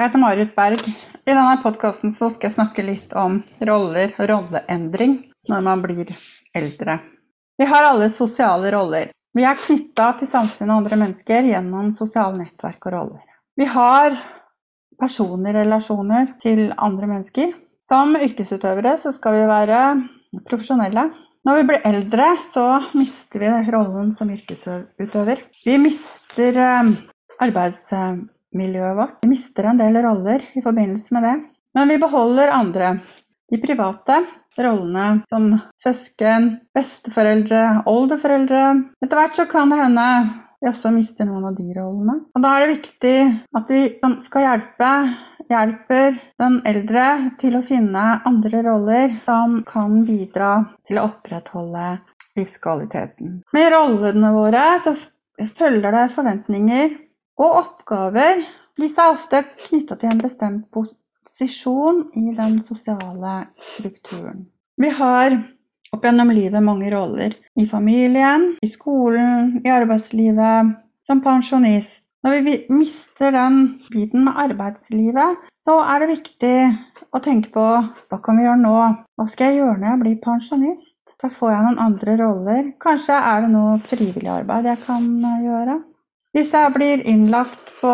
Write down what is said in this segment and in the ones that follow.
Jeg heter Marit Berg. I denne podkasten skal jeg snakke litt om roller og rolleendring når man blir eldre. Vi har alle sosiale roller. Vi er knytta til samfunnet og andre mennesker gjennom sosiale nettverk og roller. Vi har personlige relasjoner til andre mennesker. Som yrkesutøvere så skal vi være profesjonelle. Når vi blir eldre, så mister vi rollen som yrkesutøver. Vi mister eh, arbeids miljøet vårt. Vi mister en del roller i forbindelse med det. Men vi beholder andre. De private rollene som søsken, besteforeldre, oldeforeldre. Etter hvert så kan det hende vi også mister noen av de rollene. Og da er det viktig at vi som skal hjelpe, hjelper den eldre til å finne andre roller som kan bidra til å opprettholde livskvaliteten. Med rollene våre så følger det forventninger og oppgaver disse er ofte knytta til en bestemt posisjon i den sosiale strukturen. Vi har opp gjennom livet mange roller. I familien, i skolen, i arbeidslivet, som pensjonist. Når vi mister den biten med arbeidslivet, så er det viktig å tenke på hva kan vi gjøre nå? Hva skal jeg gjøre når jeg blir pensjonist? Da får jeg noen andre roller. Kanskje er det noe frivillig arbeid jeg kan gjøre. Jeg blir innlagt på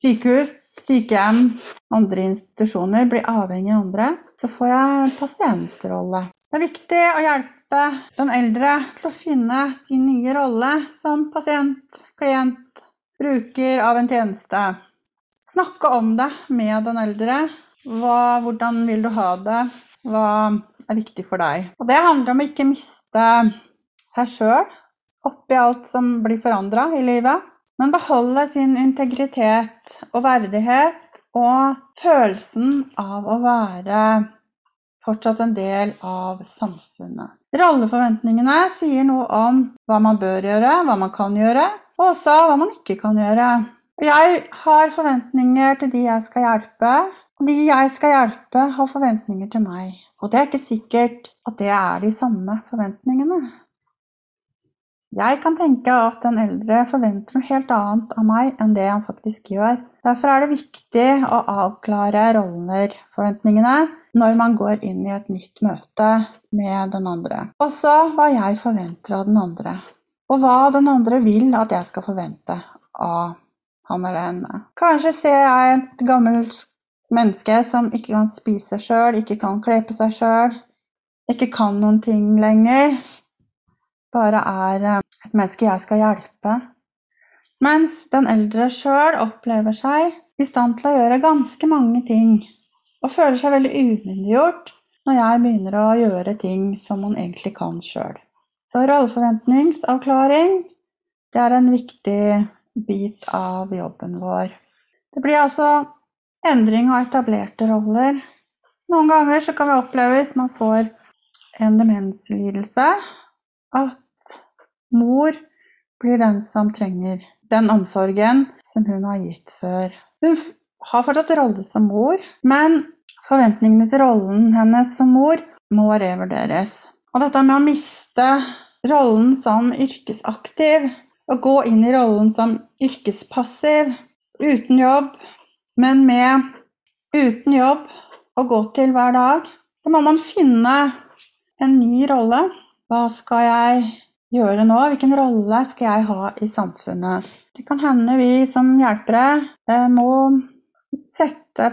sykehus, sykehjem, andre institusjoner, blir avhengig av andre, så får jeg pasientrolle. Det er viktig å hjelpe den eldre til å finne sin nye rolle som pasient, klient, bruker av en tjeneste. Snakke om det med den eldre. Hva, hvordan vil du ha det? Hva er viktig for deg? Og det handler om å ikke miste seg sjøl oppi alt som blir forandra i livet men beholde sin integritet og verdighet og følelsen av å være fortsatt en del av samfunnet. Rolleforventningene sier noe om hva man bør gjøre, hva man kan gjøre, og også hva man ikke kan gjøre. Jeg har forventninger til de jeg skal hjelpe, og de jeg skal hjelpe, har forventninger til meg. Og det er ikke sikkert at det er de samme forventningene. Jeg kan tenke at den eldre forventer noe helt annet av meg enn det han faktisk gjør. Derfor er det viktig å avklare roller, forventningene, når man går inn i et nytt møte med den andre. Også hva jeg forventer av den andre, og hva den andre vil at jeg skal forvente av han eller henne. Kanskje ser jeg et gammelt menneske som ikke kan spise sjøl, ikke kan kle på seg sjøl, ikke kan noen ting lenger bare er eh, et menneske jeg skal hjelpe. Mens den eldre sjøl opplever seg i stand til å gjøre ganske mange ting. Og føler seg veldig umyndiggjort når jeg begynner å gjøre ting som man egentlig kan sjøl. Så rolleforventningsavklaring det er en viktig bit av jobben vår. Det blir altså endring av etablerte roller. Noen ganger kan vi oppleve hvis man får en demenslidelse, at mor blir den som trenger den omsorgen som hun har gitt før. Hun har fortsatt rolle som mor, men forventningene til rollen hennes som mor må revurderes. Og dette med å miste rollen som yrkesaktiv og gå inn i rollen som yrkespassiv uten jobb, men med uten jobb å gå til hver dag, så må man finne en ny rolle. Hva skal jeg gjøre nå? Hvilken rolle skal jeg ha i samfunnet? Det kan hende vi som hjelpere eh, må sette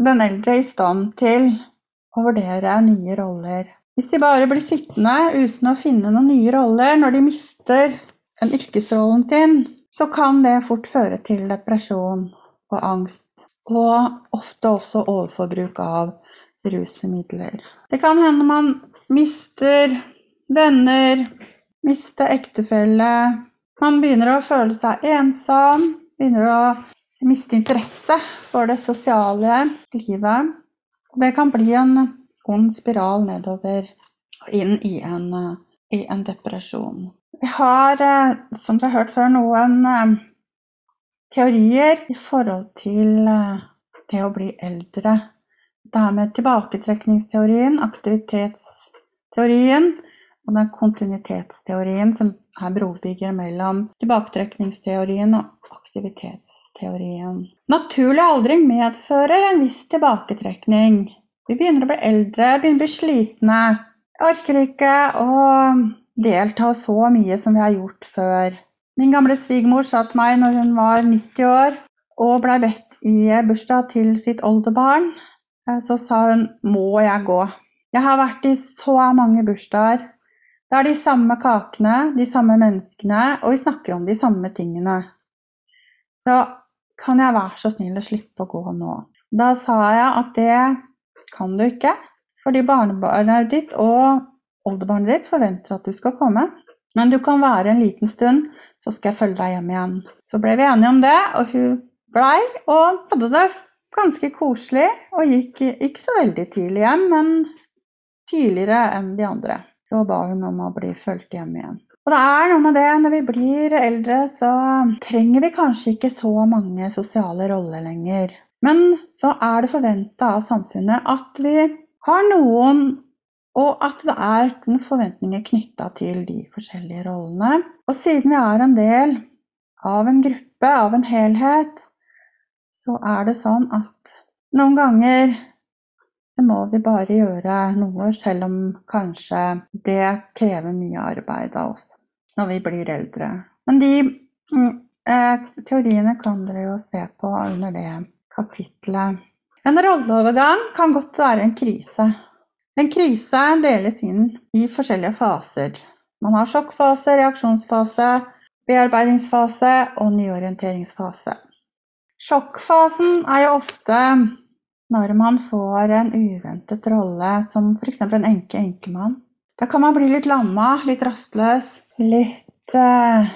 den eldre i stand til å vurdere nye roller. Hvis de bare blir sittende uten å finne noen nye roller når de mister den yrkesrollen sin, så kan det fort føre til depresjon og angst. Og ofte også overforbruk av rusmidler. Det kan hende man mister venner, miste ektefelle. Man begynner å føle seg ensom, begynner å miste interesse for det sosiale livet. Det kan bli en ond spiral nedover og inn i en, i en depresjon. Vi har, eh, som dere har hørt før, noen eh, teorier i forhold til eh, det å bli eldre. Det her med tilbaketrekningsteorien, aktivitets teorien og den kontinuitetsteorien som er brobygger mellom tilbaketrekningsteorien og aktivitetsteorien. Naturlig aldring medfører en viss tilbaketrekning. Vi begynner å bli eldre, begynner å bli slitne. Orker ikke å delta så mye som vi har gjort før. Min gamle svigermor sa til meg når hun var 90 år og blei bedt i bursdag til sitt oldebarn, eh, så sa hun 'må jeg gå'. Jeg har vært i så mange bursdager. Det er de samme kakene, de samme menneskene, og vi snakker om de samme tingene. Så kan jeg være så snill å slippe å gå nå? Da sa jeg at det kan du ikke, fordi barnebarnet ditt og oldebarnet ditt forventer at du skal komme. Men du kan være en liten stund, så skal jeg følge deg hjem igjen. Så ble vi enige om det, og hun blei og hadde det ganske koselig. Og gikk ikke så veldig tidlig hjem, men tidligere enn de andre. Så ba hun om å bli fulgt hjem igjen. Og det er noe med det, når vi blir eldre, så trenger vi kanskje ikke så mange sosiale roller lenger. Men så er det forventa av samfunnet at vi har noen, og at det er noen forventninger knytta til de forskjellige rollene. Og siden vi er en del av en gruppe, av en helhet, så er det sånn at noen ganger det må vi bare gjøre noe, selv om kanskje det krever mye arbeid av oss når vi blir eldre. Men de mm, eh, teoriene kan dere jo se på under det kapitlet. En rolleovergang kan godt være en krise. En krise deles inn i forskjellige faser. Man har sjokkfase, reaksjonsfase, bearbeidingsfase og nyorienteringsfase. Sjokkfasen er jo ofte når man får en uventet rolle som f.eks. en enke-enkemann. Da kan man bli litt lamma, litt rastløs, litt uh,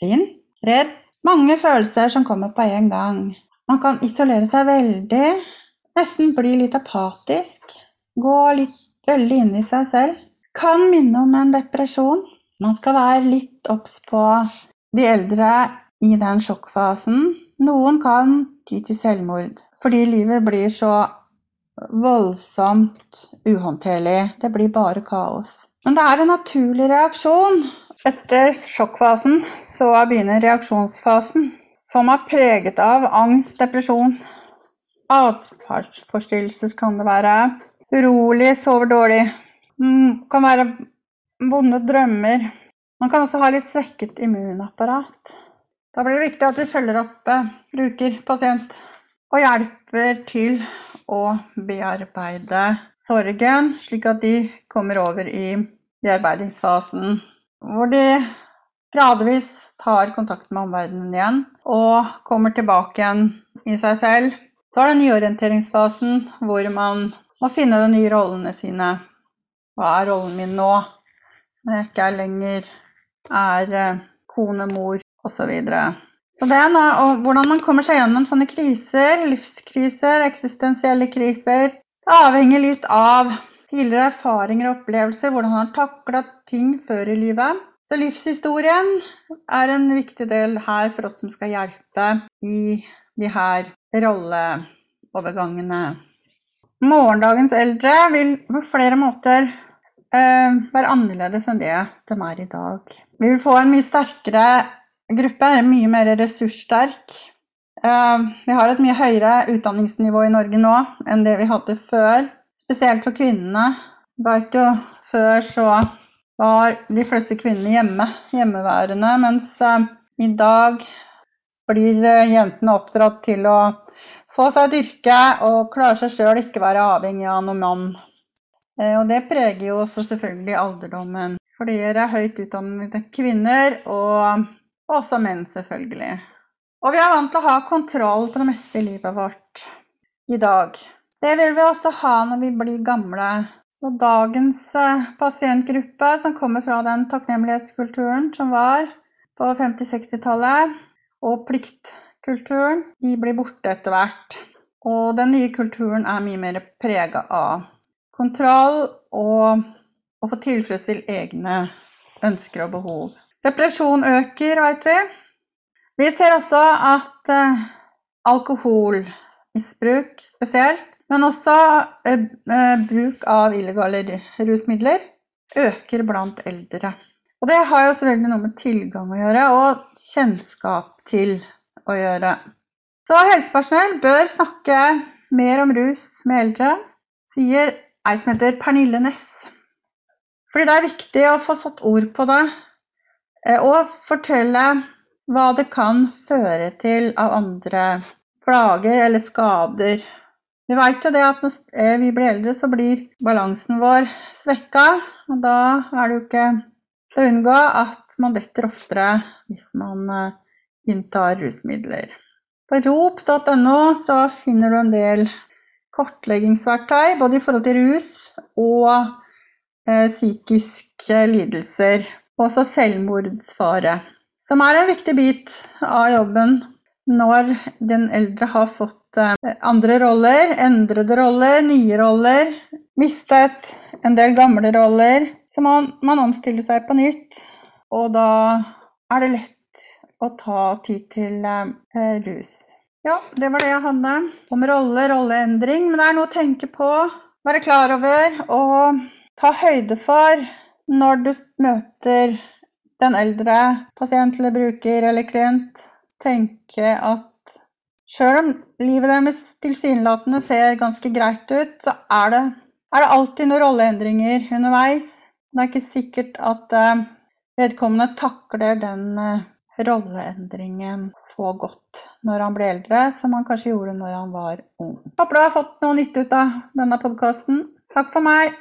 sint, redd. Mange følelser som kommer på en gang. Man kan isolere seg veldig, nesten bli litt apatisk. Gå litt veldig inn i seg selv. Kan minne om en depresjon. Man skal være litt obs på de eldre i den sjokkfasen. Noen kan ty til selvmord. Fordi livet blir så voldsomt uhåndterlig. Det blir bare kaos. Men det er en naturlig reaksjon. Etter sjokkfasen så begynner reaksjonsfasen, som er preget av angst, depresjon, atferdsforstyrrelser kan det være, urolig, sover dårlig, det kan være vonde drømmer. Man kan også ha litt svekket immunapparat. Da blir det viktig at vi følger opp eh, bruker, pasient og hjelper til å bearbeide sorgen, slik at de kommer over i bearbeidingsfasen, hvor de gradvis tar kontakt med omverdenen igjen og kommer tilbake igjen i seg selv. Så er det nyorienteringsfasen, hvor man må finne de nye rollene sine. Hva er rollen min nå, når jeg ikke er lenger er eh, kone, mor osv. Det og hvordan man kommer seg gjennom sånne kriser, livskriser, eksistensielle kriser, det avhenger litt av tidligere erfaringer og opplevelser, hvordan man har takla ting før i livet. Så livshistorien er en viktig del her for oss som skal hjelpe i de her rolleovergangene. Morgendagens eldre vil på flere måter uh, være annerledes enn det de er i dag. Vi vil få en mye sterkere gruppe er mye mer ressurssterk. Eh, vi har et mye høyere utdanningsnivå i Norge nå enn det vi hadde før. Spesielt for kvinnene. Vet jo, før så var de fleste kvinnene hjemme, hjemmeværende, mens eh, i dag blir jentene oppdratt til å få seg et yrke og klare seg sjøl, ikke være avhengig av noen mann. Eh, og det preger jo også selvfølgelig alderdommen. Flere høyt utdannede kvinner og og også menn, selvfølgelig. Og vi er vant til å ha kontroll på det meste i livet vårt i dag. Det vil vi også ha når vi blir gamle. Så dagens eh, pasientgruppe, som kommer fra den takknemlighetskulturen som var på 50-60-tallet, og pliktkulturen, de blir borte etter hvert. Og den nye kulturen er mye mer prega av kontroll og å få tilfredsstilt egne ønsker og behov. Depresjon øker, vet vi. Vi ser også at uh, alkoholmisbruk spesielt, men også uh, bruk av illegale rusmidler, øker blant eldre. Og det har jo selvfølgelig noe med tilgang å gjøre, og kjennskap til å gjøre. Så helsepersonell bør snakke mer om rus med eldre, sier ei som heter Pernille Næss. Fordi det er viktig å få satt ord på det, eh, og fortelle hva det kan føre til av andre plager eller skader. Vi veit jo det at når vi blir eldre, så blir balansen vår svekka. Og da er det jo ikke til å unngå at man detter oftere hvis man eh, inntar rusmidler. På rop.no så finner du en del kartleggingsverktøy både i forhold til rus og eh, psykiske lidelser. Og også selvmordsfare. Som er en viktig bit av jobben når den eldre har fått eh, andre roller, endrede roller, nye roller, mistet en del gamle roller. Så man, man omstiller seg på nytt, og da er det lett å ta tid til eh, rus. Ja, det var det jeg hadde om rolle, rolleendring. Men det er noe å tenke på, være klar over og ta høyde for når du møter den eldre pasient eller bruker eller klient. Tenke at sjøl om livet deres tilsynelatende ser ganske greit ut, så er det, er det alltid noen rolleendringer underveis. Det er ikke sikkert at eh, vedkommende takler den eh, rolleendringen så godt når han ble eldre, som han kanskje gjorde når han var ung. Håper du har fått noe nytt ut av denne podkasten. Takk for meg.